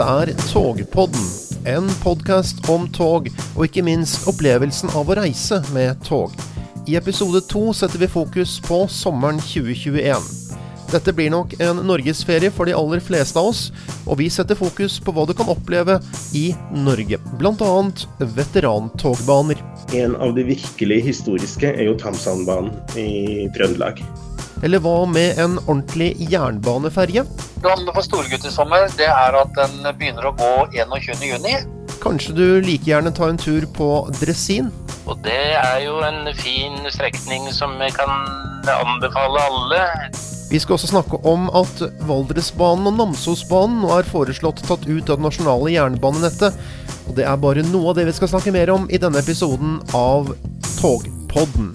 Dette er Togpodden, en podkast om tog, og ikke minst opplevelsen av å reise med tog. I episode to setter vi fokus på sommeren 2021. Dette blir nok en norgesferie for de aller fleste av oss, og vi setter fokus på hva du kan oppleve i Norge. Bl.a. veterantogbaner. En av de virkelig historiske er jo Tamsandbanen i Trøndelag. Eller hva med en ordentlig jernbaneferje? Planen for storgutt i sommer det er at den begynner å gå 21.6. Kanskje du like gjerne tar en tur på Dressin? Og det er jo en fin strekning som jeg kan anbefale alle. Vi skal også snakke om at Valdresbanen og Namsosbanen nå er foreslått tatt ut av det nasjonale jernbanenettet. Og det er bare noe av det vi skal snakke mer om i denne episoden av Togpodden.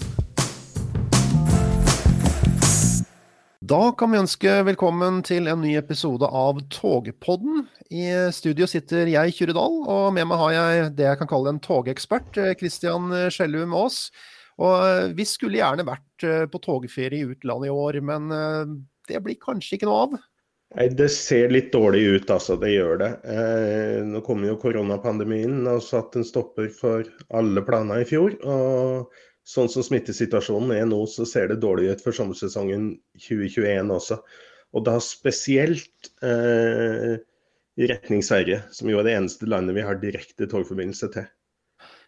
Da kan vi ønske velkommen til en ny episode av Togpodden. I studio sitter jeg, Kyrre Dahl, og med meg har jeg det jeg kan kalle en togekspert, Christian Skjellum Aas. Og vi skulle gjerne vært på togferie i utlandet i år, men det blir kanskje ikke noe av? Nei, Det ser litt dårlig ut, altså. Det gjør det. Eh, nå kommer jo koronapandemien og satte en stopper for alle planer i fjor. og sånn som smittesituasjonen er nå, så ser det dårlig ut for sommersesongen 2021 også. Og da spesielt eh, i retning Sverige, som jo er det eneste landet vi har direkte togforbindelse til.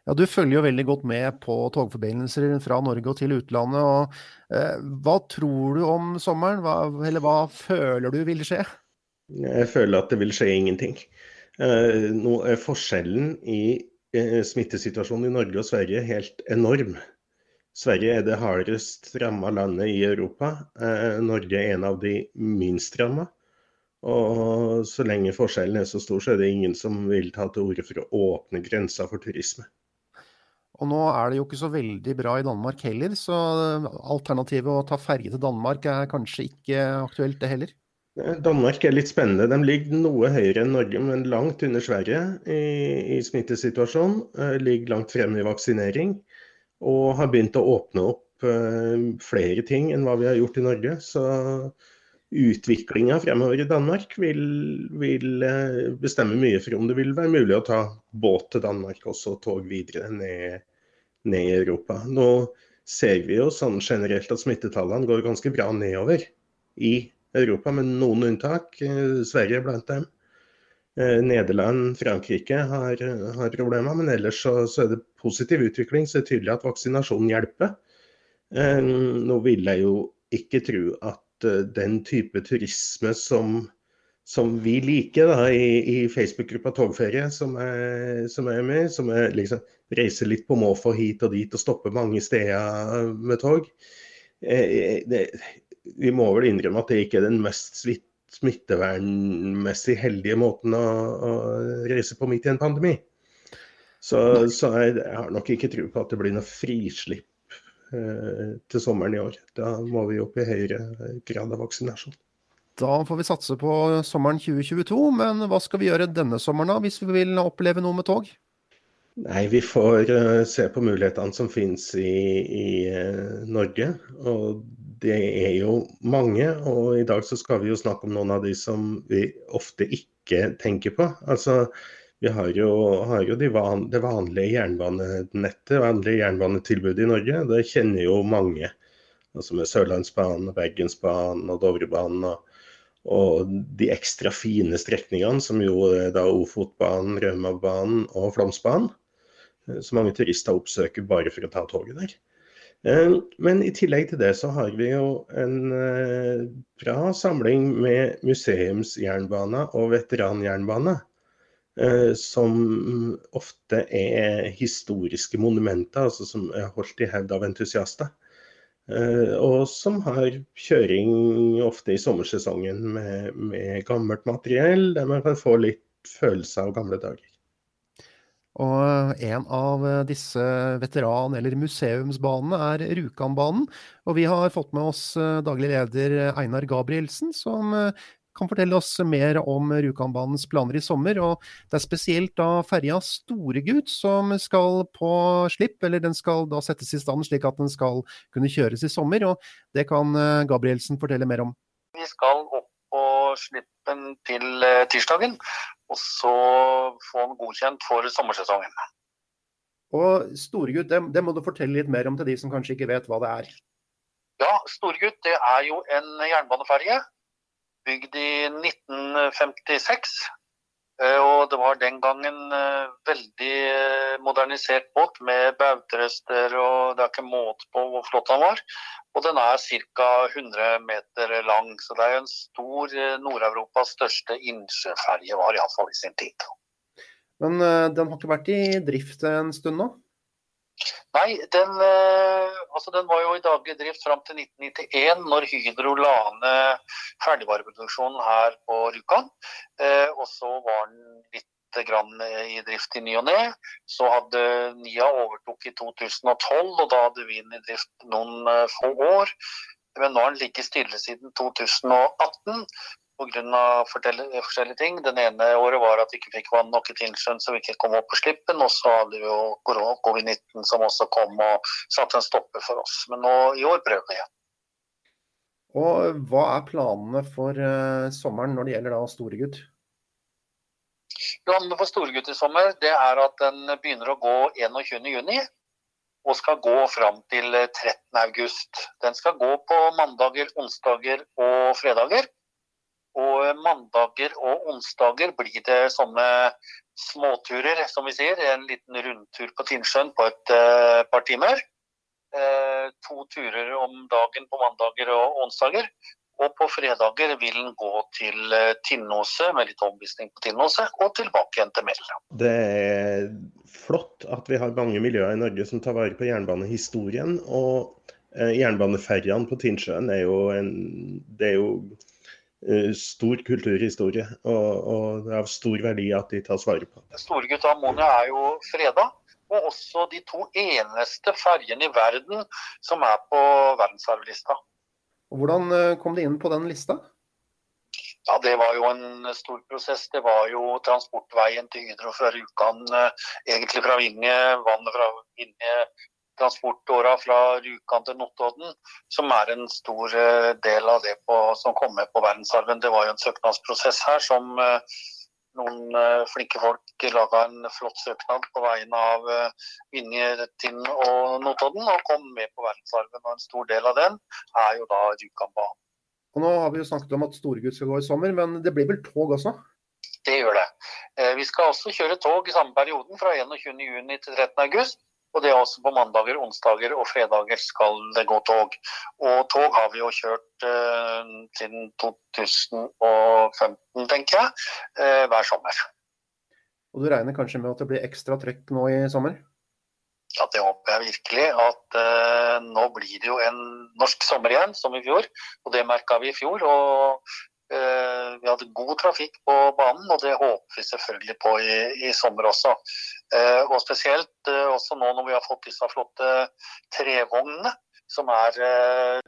Ja, Du følger jo veldig godt med på togforbindelser fra Norge og til utlandet. og eh, Hva tror du om sommeren, hva, eller hva føler du vil skje? Jeg føler at det vil skje ingenting. Eh, nå er forskjellen i eh, smittesituasjonen i Norge og Sverige helt enorm. Sverige er det hardest ramma landet i Europa. Eh, Norge er en av de minst ramma. Og så lenge forskjellen er så stor, så er det ingen som vil ta til orde for å åpne grensa for turisme. Og nå er det jo ikke så veldig bra i Danmark heller, så alternativet å ta ferge til Danmark er kanskje ikke aktuelt, det heller? Eh, Danmark er litt spennende. De ligger noe høyere enn Norge, men langt under Sverige i, i smittesituasjonen. Eh, ligger langt fremme i vaksinering og har begynt å åpne opp eh, flere ting enn hva vi har gjort i Norge. Så utviklinga fremover i Danmark vil, vil, eh, bestemme mye for om det vil være mulig å ta båt til Danmark også, og tog videre ned, ned, i Europa. Nå ser vi jo sånn generelt at smittetallene går ganske bra nedover i Europa, med noen unntak. Eh, Sverige blant dem. Eh, Nederland, Frankrike har, har problemer, men ellers så, så, er det positiv utvikling. Så det er tydelig at vaksinasjonen hjelper. Eh, nå vil jeg jo ikke tro at uh, den type turisme som, som vi liker da, i, i Facebook-gruppa Togferie, som er, som er med, som er liksom reiser litt på måfå hit og dit og stopper mange steder med tog. Eh, det, vi må vel innrømme at det ikke er den mest smittevernmessig heldige måten å, å, reise på midt i en pandemi. Så, så jeg, jeg, har nok ikke tro på at det blir noe frislipp eh, til sommeren i år. Da må vi opp i høyere grad av vaksinasjon. Da får vi satse på sommeren 2022, men hva skal vi gjøre denne sommeren da, hvis vi vil oppleve noe med tog? Nei, Vi får uh, se på mulighetene som finnes i, i uh, Norge. Og det er jo mange, og i dag så skal vi jo snakke om noen av de som vi ofte ikke tenker på. Altså, vi har jo, har jo de van, det vanlige jernbanenettet, vanlige jernbanetilbudet i Norge. Det kjenner jo mange. Altså med Sørlandsbanen, Bergensbanen og Dovrebanen. Og, og, de ekstra fine strekningene, som jo da Ofotbanen, Raumabanen og Flåmsbanen. Så mange turister oppsøker bare for å ta toget der. Eh, men i tillegg til det så har vi jo en eh, bra samling med museumsjernbane og veteranjernbane. Eh, som ofte er historiske monumenter, altså som er holdt i hevd av entusiaster. Og som har kjøring ofte i sommersesongen med, med gammelt materiell, der man kan få litt følelse av gamle dager. Og en av disse veteran- eller museumsbanene er Rjukanbanen. Og vi har fått med oss eh, daglig leder Einar Gabrielsen, som eh, kan fortelle oss mer om Rjukanbanens planer i sommer. Og det er spesielt da ferja Storegut som skal på slipp, eller den skal da settes i stand slik at den skal kunne kjøres i sommer. Og det kan eh, Gabrielsen fortelle mer om. Vi skal opp på slippen til eh, tirsdagen. Og så få den godkjent for sommersesongen. Og Storegutt, det, det må du fortelle litt mer om til de som kanskje ikke vet hva det er. Ja, Storegutt det er jo en jernbaneferge bygd i 1956. Eh, og det var den gangen eh, veldig eh, modernisert båt med bautrester og det er ikke måte på hvor flott han var. Og den er ca. 100 meter lang, så det er jo en stor Nord-Europas største innsjøferje, var iallfall i sin tid. Men den har ikke vært i drift en stund nå? Nei, den, altså den, var jo i daglig drift fram til 1991, når Hydro la ned ferdigvareproduksjonen her på Rjukan. Eh, og så var den litt grann i drift i ny og ne. Så hadde NIA overtok i 2012, og da hadde vi den i drift noen eh, få år. Men nå har den ligget stille siden 2018 pga. forskjellige ting. Den ene året var at vi ikke fikk vann nok i Tinnsjøen, så vi ikke kom opp på slippen. Og så hadde vi jo covid-19 som også kom og satte en stopper for oss. Men nå i år prøver vi igjen. Og hva er planene for uh, sommeren når det gjelder da Storegutt? Planene for Storegutt i sommer det er at den begynner å gå 21.6 og skal gå fram til 13.8. Den skal gå på mandager, onsdager og fredager. Og mandager og onsdager blir det sånne småturer, som vi sier. En liten rundtur på Tinnsjøen på et uh, par timer. Uh, to turer om dagen på mandager og onsdager. Og på fredager vil den gå til uh, Tinnåse, med litt omvisning på Tinnåse, og tilbake igjen til Mella. Det er flott at vi har mange miljøer i Norge som tar vare på jernbanehistorien. Og jernbaneferjene på Tinnsjøen er jo en det er jo Eh, stor kulturhistorie, og, og, det er av stor verdi at de tas vare på. Storgutta Ammonia er jo freda, og også de to eneste ferjene i verden som er på verdensarvlista. Hvordan eh, kom de inn på den lista? Ja, Det var jo en stor prosess. Det var jo transportveien til Hydro fra Rjukan, eh, egentlig fra Vinje. Vannet fra Vinje transportåra fra Rjukan til Notodden, som er en stor eh, del av det på, som kom med på verdensarven. Det var jo en søknadsprosess her som eh, noen eh, flinke folk laga en flott søknad på vegne av Vinje, Tinn og Notodden, og kom med på verdensarven. Og en stor del av den er jo da Rjukanbanen. Og nå har vi jo snakket om at Storegutt skal gå i sommer, men det blir vel tog også? Det gjør det. Vi skal også kjøre tog i samme perioden, fra 21.6 til 13.8. Og det er også på mandager, onsdager og fredager skal det gå tog. Og tog har vi jo kjørt eh, siden 2015, tenker jeg, eh, hver sommer. Og du regner kanskje med at det blir ekstra trøkk nå i sommer? Ja, det håper jeg virkelig. At eh, nå blir det jo en norsk sommer igjen, som i fjor. Og det merka vi i fjor. Og Eh, vi hadde god trafikk på banen, og det håper vi selvfølgelig på i, i sommer også. Eh, og spesielt eh, også nå når vi har fått disse flotte trevognene, som er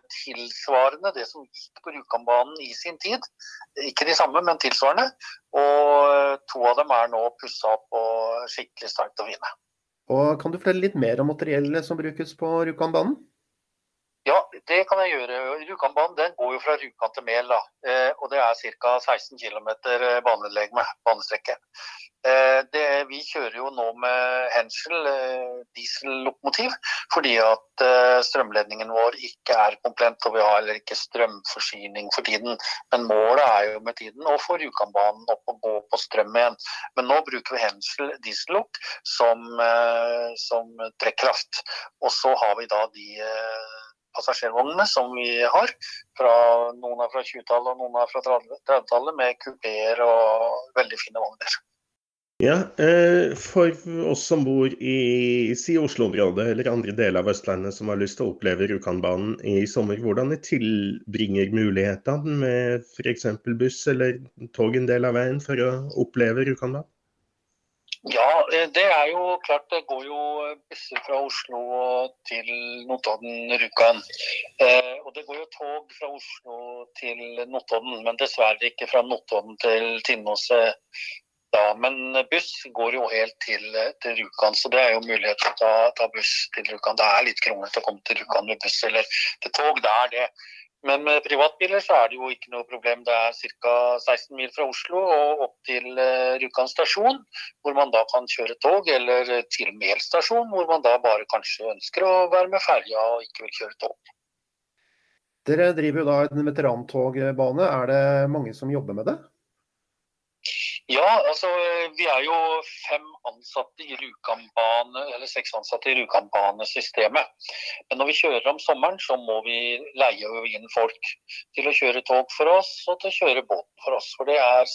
tilsvarende det som gikk på Rjukanbanen i sin tid. Ikke de samme, men tilsvarende. Og to av dem er nå pussa opp og skikkelig sterkt å vinne. Og Kan du fortelle litt mer om materiellet som brukes på Rjukanbanen? Ja, det kan jeg gjøre. Rjukanbanen den går jo fra Rjukan til Mel. Eh, og det er ca. 16 km banelegeme, banestrekke. Eh, det, vi kjører jo nå med Henschel eh, diesellokomotiv fordi at strømledningen vår ikke er komplett. Og vi har heller ikke strømforsyning for tiden. Men målet er jo med tiden å få Rjukanbanen opp og gå på strøm igjen. Men nå bruker vi Henschel diesellokk som, som trekkraft. Og så har vi da de passasjervognene som vi har. Fra, noen er fra 20-tallet og noen er fra 30-tallet, med kupeer og veldig fine vogner. Ja, eh, For oss som bor i si Oslo-området eller andre deler av Østlandet som har lyst til å oppleve Rjukanbanen i sommer, hvordan er tilbringer mulighetene med f.eks. buss eller tog en del av veien for å oppleve Rjukanbanen? Ja, eh, det er jo klart. Det går jo busser fra Oslo til Notodden, Rjukan. Eh, og det går jo tog fra Oslo til Notodden, men dessverre ikke fra Notodden til Tinnåset. Ja, Men buss går jo helt til, til Rjukan, så det er jo mulighet til å ta, ta buss til Rjukan. Det er litt kronglete å komme til Rjukan med buss eller til tog. Det er det. Men med privatbiler så er det jo ikke noe problem. Det er ca. 16 mil fra Oslo og opp til eh, Rjukan stasjon, hvor man da kan kjøre tog, eller til Mel stasjon, hvor man da bare kanskje ønsker å være med ferja og ikke vil kjøre tog. Dere driver jo da en veterantogbane. Er det mange som jobber med det? Ja, altså vi er jo fem ansatte i Rjukanbane, eller seks ansatte i Rjukanbanesystemet. Men når vi kjører om sommeren, så må vi leie inn folk til å kjøre tog for oss og til å kjøre båt for oss. For det er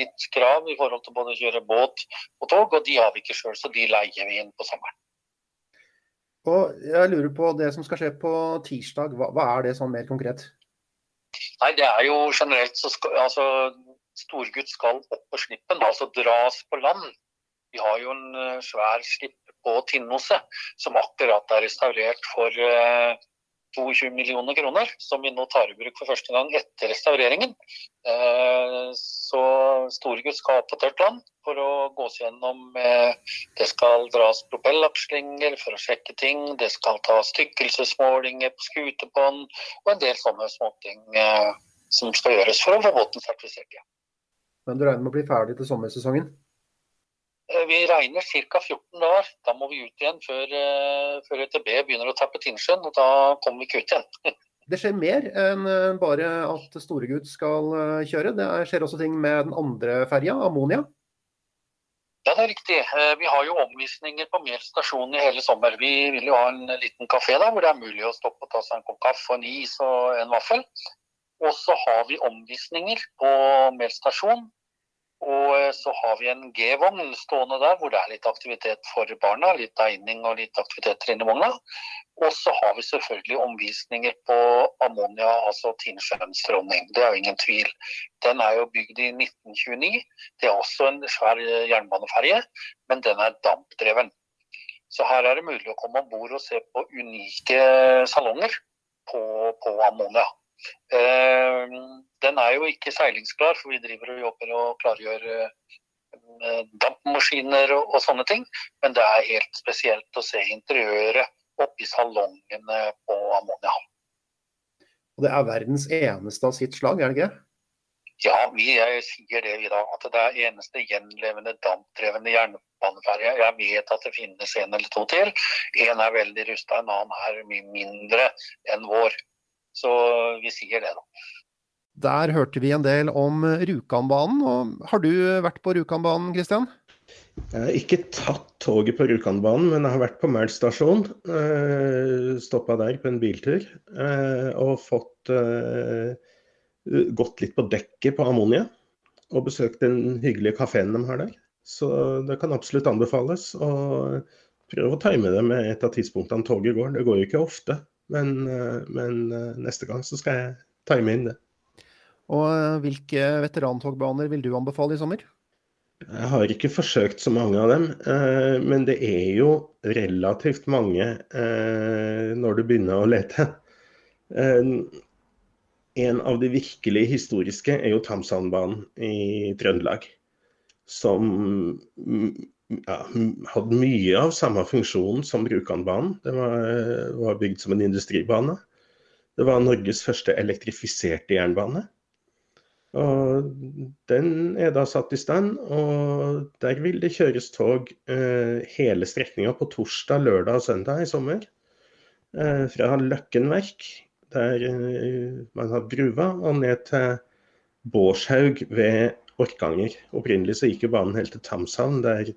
litt krav i forhold til både å kjøre båt og tog, og de har vi ikke sjøl, så de leier vi inn på sommeren. Og jeg lurer på det som skal skje på tirsdag, hva, hva er det sånn mer konkret? Nei, det er jo generelt så skal, altså storgutt skal opp på slippen, altså dras på land. Vi har jo en eh, svær slipp på Tinnoset som akkurat er restaurert for 22 eh, millioner kroner, som vi nå tar i bruk for første gang etter restaureringen. Eh, så Storegutt skal på tørt land for å gås gjennom Det skal dras propellakslinger for å sjekke ting, det skal tas tykkelsesmålinger på skutebånd og en del sånne småting som skal gjøres for å få båten sertifisert igjen. Men du regner med å bli ferdig til sommersesongen? Eh, vi regner ca. 14 dager. Da må vi ut igjen før, eh, før ETB begynner å tappe Tinnsjøen. Og da kommer vi ikke ut igjen. Det skjer mer enn eh, bare at Storegutt skal kjøre. Det skjer også ting med den andre ferja, Ammonia? Ja, det er riktig. Vi har jo omvisninger på mer stasjoner i hele sommer. Vi vil jo ha en liten kafé der hvor det er mulig å stoppe og ta seg en kopp kaffe, en is og en vaffel. Og så har vi omvisninger på Mel stasjon. Og eh, så har vi en G-vogn stående der hvor det er litt aktivitet for barna. Litt tegning og litt aktiviteter inni vogna. Og så har vi selvfølgelig omvisninger på Ammonia, altså Tinnsjøens dronning. Det er jo ingen tvil. Den er jo bygd i 1929. Det er også en svær eh, jernbaneferje, men den er dampdreven. Så her er det mulig å komme om bord og se på unike salonger på, på Ammonia. Eh, den er jo ikke seilingsklar, for vi driver og jobber og klargjør eh, dampmaskiner og, og, sånne ting. Men det er helt spesielt å se interiøret oppi salongene på Ammonia. Og det er verdens eneste av sitt slag, er det ikke? Ja, vi sier det i dag. At det er eneste gjenlevende dampdrevne jernbaneferje. Jeg vet at det finnes en eller to til. En er veldig rusta, en annen er mye mindre enn vår. Så vi sier det, da. Der hørte vi en del om Rjukanbanen. og Har du vært på Rjukanbanen, Kristian? Jeg har ikke tatt toget på Rjukanbanen, men jeg har vært på Mæl stasjon. Eh, Stoppa der på en biltur. Eh, og fått eh, gått litt på dekket på Ammonia. Og besøkt den hyggelige kafeen de har der. Så det kan absolutt anbefales. Og prøv å time det med et av tidspunktene toget går. Det går jo ikke ofte. Men, eh, men eh, neste gang så skal jeg time inn det. Og eh, hvilke veterantogbaner vil du anbefale i sommer? Jeg har ikke forsøkt så mange av dem, men det er jo relativt mange når du begynner å lete. En av de virkelig historiske er jo Tamsandbanen i Trøndelag. Som ja, hadde mye av samme funksjon som Rjukanbanen. Den var, var, bygd som en industribane. Det var Norges første elektrifiserte jernbane. Og Den er da satt i stand, og der vil det kjøres tog eh, hele strekninga på torsdag, lørdag og søndag i sommer. Eh, fra Løkkenverk, der eh, man har gruva, og ned til Bårshaug ved Orkanger. Opprinnelig så gikk jo banen helt til Tamshavn, der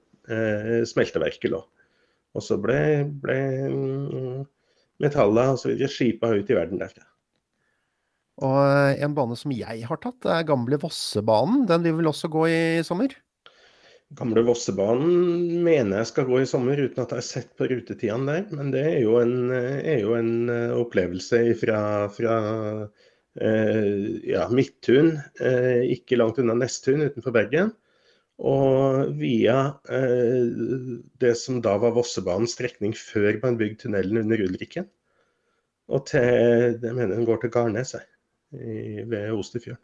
smelteverket lå. Og så ble, ble mm, metallet osv. skipa ut i verden derfra. Og eh, en bane som jeg har tatt, er gamle Vossebanen. Den vil vel også gå i sommer? Gamle Vossebanen mener jeg skal gå i sommer, uten at jeg har sett på rutetidene der. Men det er jo en, er jo en eh, opplevelse fra, fra eh, ja, Midttun, eh, ikke langt unna Nesttun utenfor Bergen. Og via eh, det som da var Vossebanens strekning før man bygde tunnelen under Ulrikken. Og til jeg mener den går til Garnes ved Osterfjorden.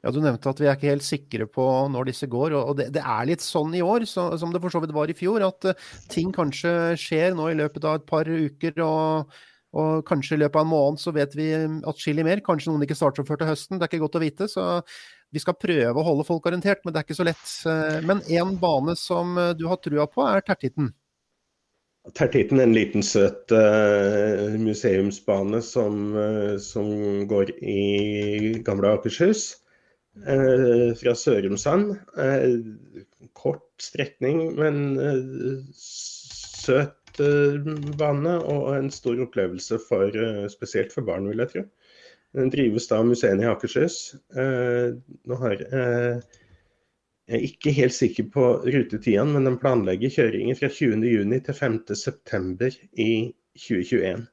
Ja, Du nevnte at vi er ikke helt sikre på når disse går. og Det, det er litt sånn i år, så, som det for så vidt var i fjor, at uh, ting kanskje skjer nå i løpet av et par uker. og Og kanskje i løpet av en måned så vet vi atskillig mer. Kanskje noen ikke starter før til høsten, det er ikke godt å vite. Så vi skal prøve å holde folk orientert, men det er ikke så lett. Men én bane som du har trua på, er Tertitten. Tertitten er en liten, søt uh, museumsbane som, uh, som, går i gamle Akershus. Uh, fra Sørumsand. kort strekning, men søt bane og en stor opplevelse for, spesielt for barn, vil jeg tro. Den drives da av museene i Akershus. nå har jeg er ikke helt sikker på rutetidene, men den planlegger kjøringer fra 20.6 til 5.9 i 2021.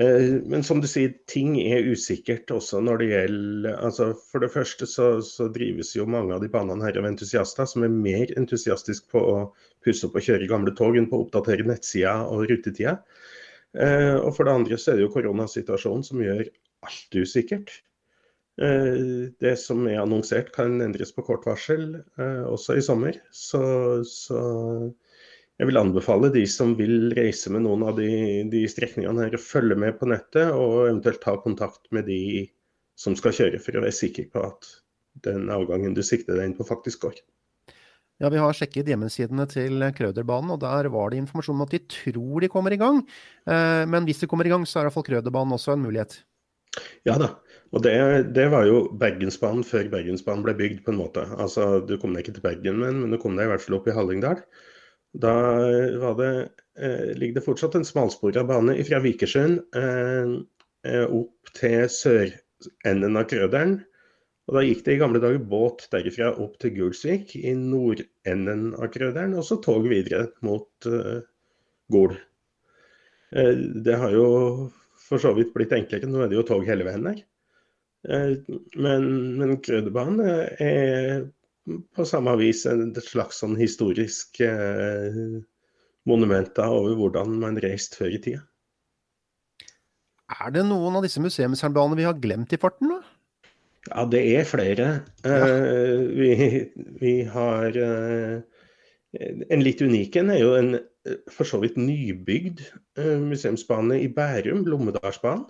Eh, men som du sier, ting er usikkert også når det gjelder altså For det første så, så drives jo mange av de banene her av entusiaster som er mer entusiastiske på å pusse opp og kjøre gamle tog enn på å oppdatere nettsida og rutetida. Eh, og for det andre så er det jo koronasituasjonen som gjør alt usikkert. Eh, det som er annonsert kan endres på kort varsel, eh, også i sommer. Så, så, jeg vil anbefale de som vil reise med noen av de, de strekningene her, å følge med på nettet og eventuelt ta kontakt med de som skal kjøre, for å være sikker på at den avgangen du sikter deg inn på, faktisk går. Ja, Vi har sjekket hjemmesidene til Krøderbanen, og der var det informasjon om at de tror de kommer i gang. Eh, men hvis de kommer i gang, så er i hvert fall Krøderbanen også en mulighet. Ja da, og det, det, var jo Bergensbanen før Bergensbanen ble bygd, på en måte. Altså, Du kom deg ikke til Bergen, men, men du kom deg i hvert fall opp i Hallingdal. Da var det, eh, ligger det fortsatt en smalspora bane fra Vikersund eh, eh, opp til sørenden av Krøderen. Og Da gikk det i gamle dager båt derifra opp til Gulsvik i nordenden av Krøderen, og så tog videre mot eh, Gol. Eh, det har jo for så vidt blitt enklere, nå er det jo tog hele veien der. Eh, men, men Grødebanen er på samme vis et slags sånn historisk eh, monument over hvordan man reiste før i tida. Er det noen av disse museumsjernbanene vi har glemt i farten? da? Ja, det er flere. Ja. Vi, vi, har En litt unik en er jo en for så vidt nybygd uh, museumsbane i Bærum, Lommedalsbanen.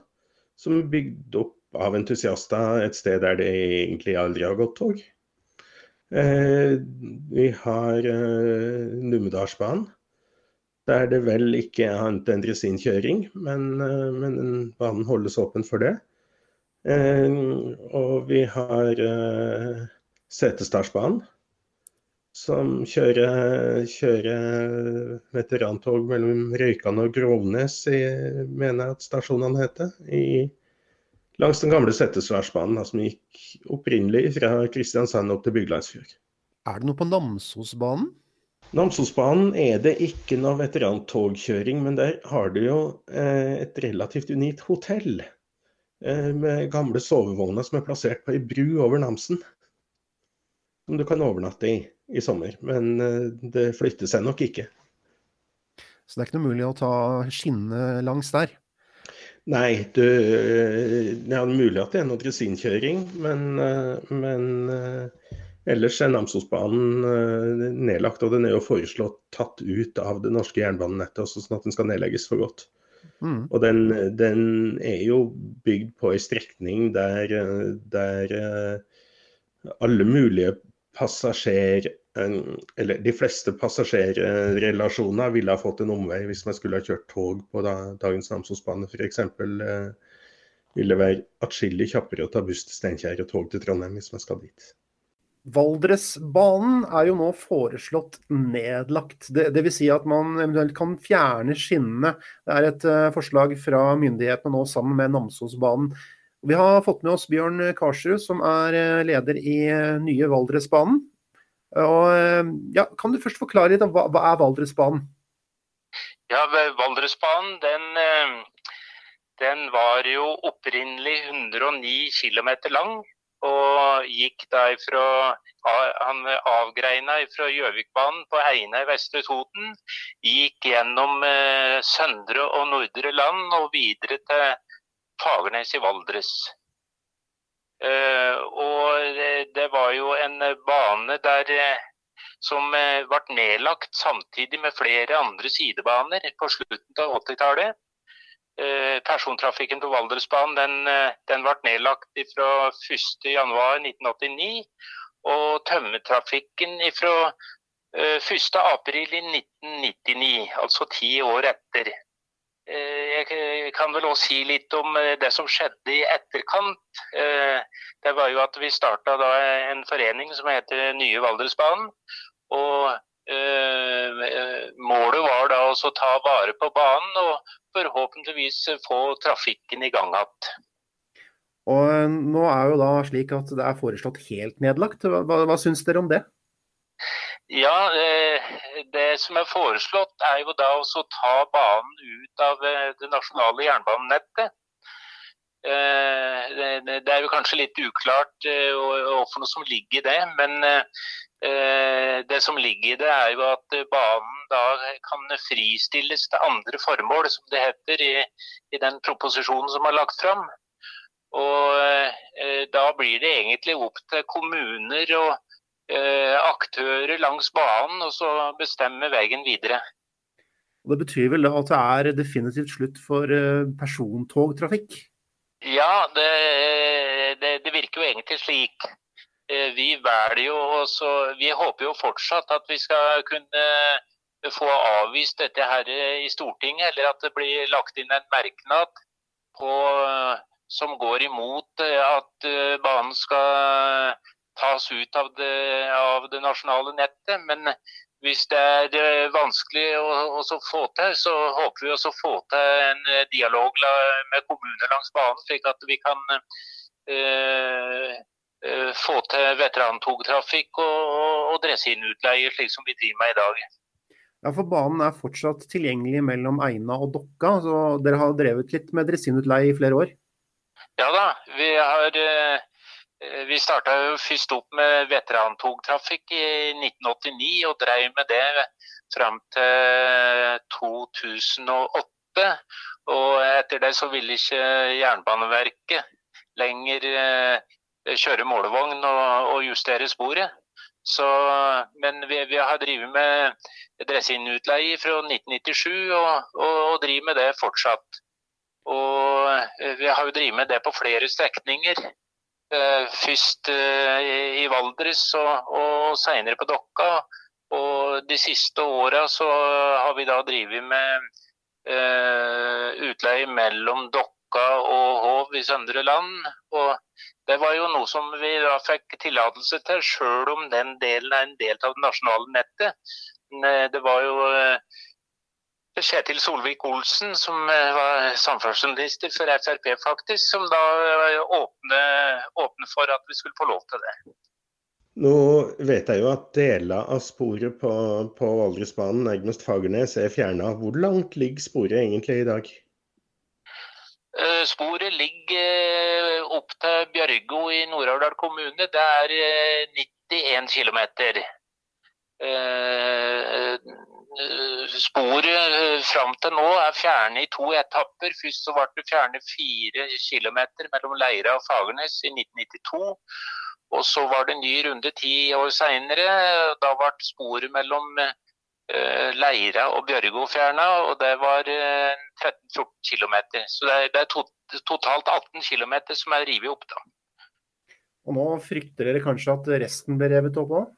Som er bygd opp av entusiaster et sted der det egentlig aldri har gått tog. Eh, vi har eh, Numedalsbanen, der det vel ikke er annet enn dresinkjøring, men, eh, men banen holdes åpen for det. Eh, og vi har eh, Setesdalsbanen, som kjører, kjører, veterantog mellom Røykan og Grovnes, mener jeg at stasjonene heter, i langs den gamle Settesværsbanen, som gikk opprinnelig fra Kristiansand opp til Byglandsfjord. Er det noe på Namsosbanen? Namsosbanen er det ikke noe veterantogkjøring, men der har du jo eh, et relativt unikt hotell. Eh, med gamle sovevogner som er plassert på ei bru over Namsen. Som du kan overnatte i i sommer. Men eh, det flytter seg nok ikke. Så det er ikke noe mulig å ta skinnene langs der? Nei, du, det er mulig at det er noe dresinkjøring, men, eh, men eh, ellers er Namsosbanen eh, nedlagt. Og den er jo foreslått tatt ut av det norske jernbanenettet, sånn at den skal nedlegges for godt. Mm. Og den, den, er jo bygd på ei strekning der, der alle mulige passasjer eller de fleste passasjerrelasjoner ville ha fått en omvei hvis man skulle ha kjørt tog på dagens Namsosbane f.eks. Eh, vil det være atskillig kjappere å ta buss til Steinkjer og tog til Trondheim hvis man skal dit. Valdresbanen er jo nå foreslått nedlagt. Vil si at man eventuelt kan fjerne skinnene. Det er et uh, forslag fra myndighetene nå sammen med Namsosbanen. Vi har fått med oss Bjørn Karsrud, som er uh, leder i uh, nye Valdresbanen. Eh, ja, kan du først forklare litt om hva, hva er Valdresbanen? Ja, Valdresbanen den, eh, den, var jo opprinnelig 109 km lang. Og gikk derfra Han avgreina fra Gjøvikbanen på Eina i Vestre Toten. Gikk gjennom eh, Søndre og Nordre Land og videre til Fagernes i Valdres. Eh, og det var jo en bane der eh, som eh, ble nedlagt samtidig med flere andre sidebaner på slutten av 80-tallet. persontrafikken på Valdresbanen den, den ble nedlagt fra 1.1.1989. Og tømmertrafikken fra 1.4.1999, altså ti år etter. Jeg kan vel også si litt om det som skjedde i etterkant. Det var jo at vi starta en forening som heter Nye Valdresbanen. Og målet var da å ta vare på banen og forhåpentligvis få trafikken i gang igjen. Og nå er jo da slik at det er foreslått helt nedlagt. Hva, hva syns dere om det? Ja, det som er foreslått er jo da å ta banen ut av det nasjonale jernbanenettet. Det er jo kanskje litt uklart hvorfor for noe som ligger i det. Men det som ligger i det er jo at banen da kan fristilles til andre formål, som det heter i, i den proposisjonen som er lagt fram. Og da blir det egentlig opp til kommuner og aktører langs banen og så bestemme veien videre. Og Det betyr vel at det er definitivt slutt for persontogtrafikk? Ja, det, det, det virker jo egentlig slik. Vi velger jo også, vi håper jo fortsatt at vi skal kunne få avvist dette her i Stortinget, eller at det blir lagt inn en merknad på, som går imot at banen skal tas ut av det, av det nasjonale nettet. Men hvis det er vanskelig å, få til, så håper vi også å få til en dialog med kommuner langs banen, slik at vi kan eh, få til veterantogtrafikk og, og dressinutleie, slik som vi driver med i dag. Ja, for Banen er fortsatt tilgjengelig mellom Eina og Dokka, så dere har drevet litt med dressinutleie i flere år? Ja da, vi har vi starta først opp med veterantogtrafikk i 1989 og drev med det fram til 2008. Og etter det så ville ikke Jernbaneverket lenger kjøre målevogn og, justere sporet. Så, men vi, vi, har drevet med dressinutleie fra 1997 og, og, og, driver med det fortsatt. Og vi har jo drevet med det på flere strekninger. Først i Valdres og, og senere på Dokka. Og de siste åra så har vi da drevet med uh, utleie mellom Dokka og Hov i Søndre Land. Og det var jo noe som vi da fikk tillatelse til, sjøl om den delen er en del av det nasjonale nettet. Det var jo Kjetil Solvik-Olsen, som var samferdselsminister for Frp, faktisk, som da åpner åpne for at vi skulle få lov til det. Nå vet jeg jo at deler av sporet på, på Valdresbanen nærmest Fagernes er fjerna. Hvor langt ligger sporet egentlig i dag? Sporet ligger opp til Bjørgo i Nord-Aurdal kommune. Det er 91 km. Sporet fram til nå er fjernet i to etapper. Først så ble det fjernet fire km mellom Leira og Fagernes i 1992. Og så var det ny runde ti år seinere. Da ble sporet mellom Leira og Bjørgo fjerna, og det var 13-14 km. Så det er, det er to, totalt 18 km som er revet opp. da. Og nå frykter dere kanskje at resten blir revet opp òg?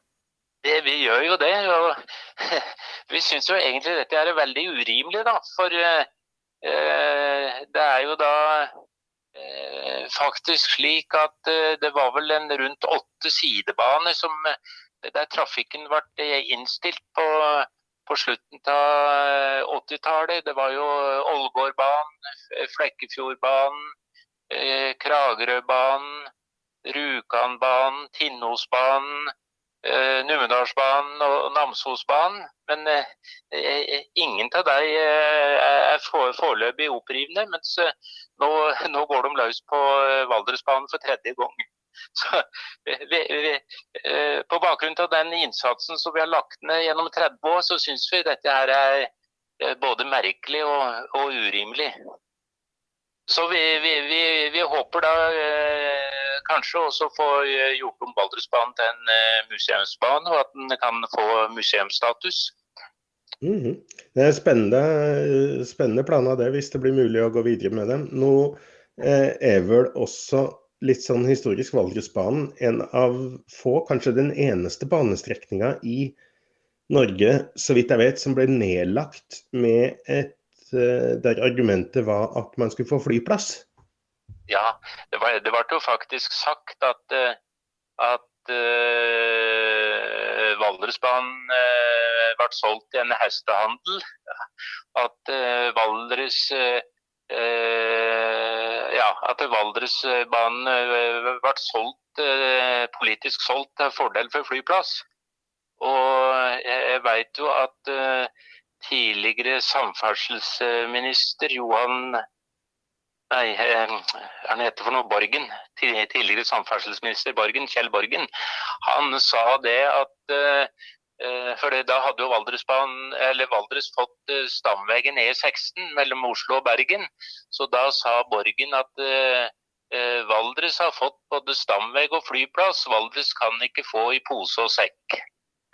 Vi gjør jo det. og Vi syns jo egentlig dette er veldig urimelig, da. For eh, det er jo da eh, faktisk slik at eh, det var vel en rundt åtte sidebaner som, der trafikken ble innstilt på, på slutten av 80-tallet. Det var jo Ålgårdbanen, Flekkefjordbanen, Kragerøbanen, Rjukanbanen, Tinnosbanen eh, Numedalsbanen og Namsosbanen. Men eh, ingen av dem er foreløpig opprivende, mens nå, nå, går de løs på Valdresbanen for tredje gang. Så, vi, vi, på bakgrunn av den innsatsen som vi har lagt ned gjennom 30 år, så syns vi dette her er både merkelig og, og urimelig. Så vi, vi, håper da eh, kanskje også få gjort om Valdresbanen til en eh, museumsbane, og at den kan få museumsstatus. Mm -hmm. Det er spennende, spennende planer det, hvis det blir mulig å gå videre med dem. Nå eh, er vel også litt sånn historisk Valdresbanen en av få, kanskje den eneste banestrekninga i Norge, så vidt jeg vet, som ble nedlagt med et eh, der argumentet var at man skulle få flyplass. Ja, det var, det ble jo faktisk sagt at, eh, at uh, Valdresbanen uh, ble solgt i en hestehandel. At uh, Valdres uh, ja, at Valdresbanen ble solgt, politisk solgt til fordel for flyplass. Og jeg, jeg veit jo at tidligere samferdselsminister Johan Nei, er han heter for noe Borgen? Tidligere samferdselsminister Borgen, Kjell Borgen. Han sa det at uh, for da hadde jo Valdres fått stamveien E16 mellom Oslo og Bergen. Så da sa Borgen at Valdres har fått både stamvei og flyplass. Valdres kan ikke få i pose og sekk.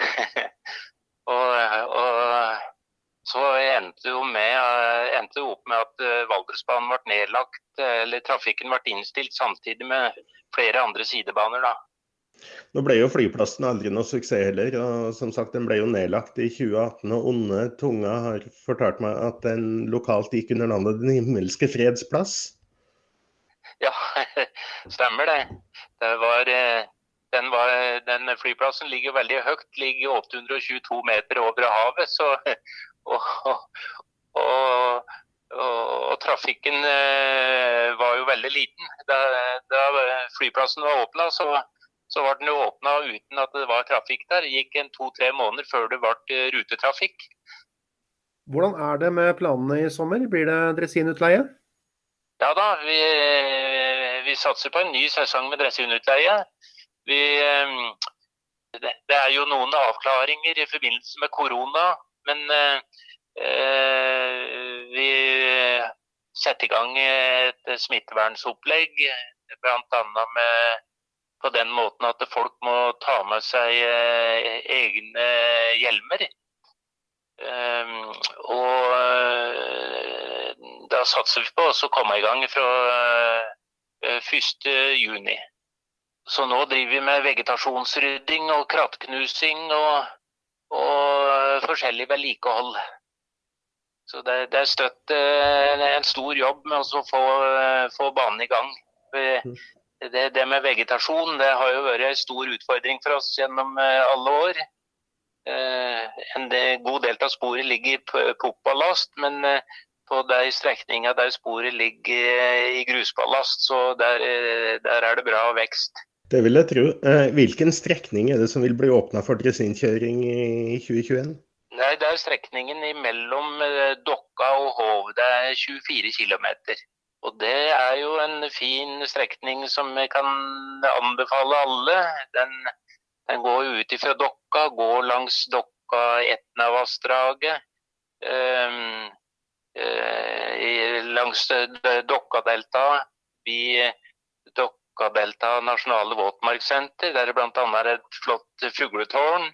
og, og så endte jo med, eh, endte opp med at eh, Valdresbanen ble nedlagt, eh, eller trafikken ble innstilt samtidig med flere andre sidebaner. da. Nå ble jo flyplassen aldri noe suksess heller. og som sagt Den ble jo nedlagt i 2018. og Onde tunga har fortalt meg at den lokalt gikk under navnet Den himmelske freds plass. Ja, stemmer det. det var, den, var, den, flyplassen ligger veldig høyt, ligger 822 meter over havet. Så og, og, og trafikken eh, var jo veldig liten. Da, da flyplassen var åpna, så, så, var den jo åpna uten at det var trafikk der. Det gikk en to-tre måneder før det ble eh, rutetrafikk. Hvordan er det med planene i sommer? Blir det dressinutleie? Ja da, vi, vi satser på en ny sesong med dressinutleie. Vi, eh, det, det er jo noen avklaringer i forbindelse med korona men eh, eh, vi setter i gang et smittevernsopplegg, bl.a. med på den måten at folk må ta med seg eh, egne hjelmer. Um, og da satser vi på å komme i gang fra uh, 1.6. Så nå driver vi med vegetasjonsrydding og krattknusing og og forskjellig vedlikehold. Så det, det, er støtt eh, en stor jobb med å få, få banen i gang. Det, det, med vegetasjon det har jo vært en stor utfordring for oss gjennom eh, alle år. Eh, en god del av sporet ligger på oppballast, men på de strekningene der sporet ligger i grusballast, så der, der er det bra vekst. Det vil jeg tro. Eh, hvilken strekning er det som vil bli åpna for dressinkjøring i 2021? Nei, Det er strekningen mellom eh, Dokka og Hov. Det er 24 km. Og det er jo en fin strekning som jeg kan anbefale alle. Den, den går ut fra Dokka, går langs Dokka-Etnavassdraget. Um, uh, langs Dokkadeltaet. Delta nasjonale våtmarkssenter, der det bl.a. er et flott fugletårn.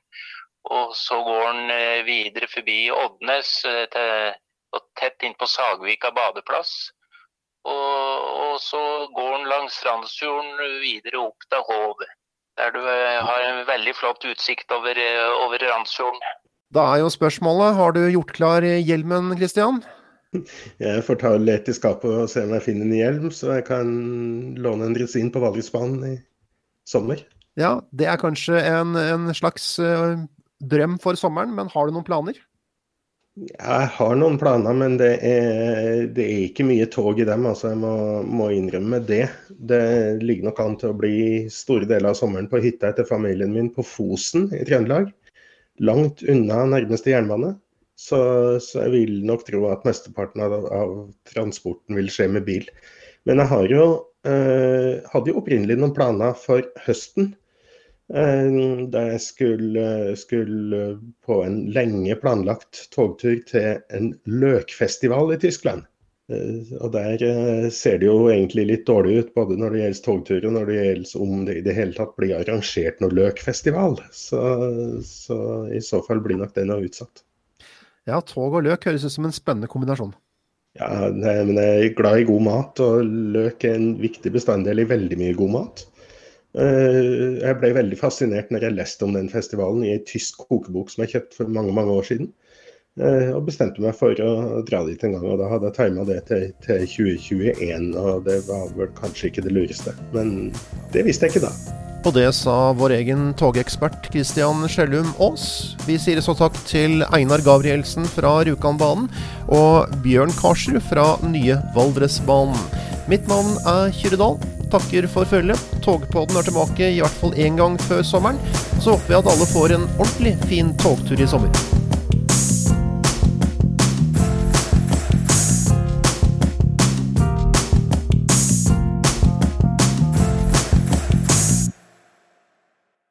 Og så går den eh, videre forbi Oddnes eh, og tett inn på Sagvika badeplass. Og, og så går den langs Randsfjorden videre opp til Hov, der du eh, har en veldig flott utsikt over, over Randsfjorden. Da er jo spørsmålet, har du gjort klar hjelmen, Kristian? Jeg får ta lete i skapet og se om jeg finner en hjelm, så jeg kan låne en dresin på Valdresbanen i sommer. Ja, det er kanskje en, en slags uh, drøm for sommeren, men har du noen planer? Jeg har noen planer, men det er, det er ikke mye tog i dem. altså Jeg må, må, innrømme det. Det ligger nok an til å bli store deler av sommeren på hytta etter familien min på Fosen i Trøndelag. Langt unna nærmeste jernbane. Så, så, jeg vil nok tro at mesteparten av, av, transporten vil skje med bil. Men jeg har jo, eh, hadde jo opprinnelig noen planer for høsten. Eh, da jeg skulle, skulle, på en lenge planlagt togtur til en løkfestival i Tyskland. Eh, og der eh, ser det jo egentlig litt dårlig ut, både når det gjelder togtur og når det gjelder om det i det hele tatt blir arrangert noen løkfestival. Så, så i så fall blir nok den utsatt. Ja, tog og løk høres ut som en spennende kombinasjon. Ja, men jeg er glad i god mat, og løk er en viktig bestanddel i veldig mye god mat. Eh, jeg ble veldig fascinert når jeg leste om den festivalen i ei tysk kokebok som jeg kjøpte for mange mange år siden. Eh, og bestemte meg for å dra dit en gang. og Da hadde jeg tima det til, til 2021, og det var vel kanskje ikke det lureste. Men det visste jeg ikke da. Og det sa vår egen togekspert Christian Skjellum Aas. Vi sier så takk til Einar Gabrielsen fra Rjukanbanen og Bjørn Karsrud fra nye Valdresbanen. Mitt navn er Kyrre Dahl. Takker for følget. Togpodden er tilbake i hvert fall én gang før sommeren. Så håper vi at alle får en ordentlig fin togtur i sommer.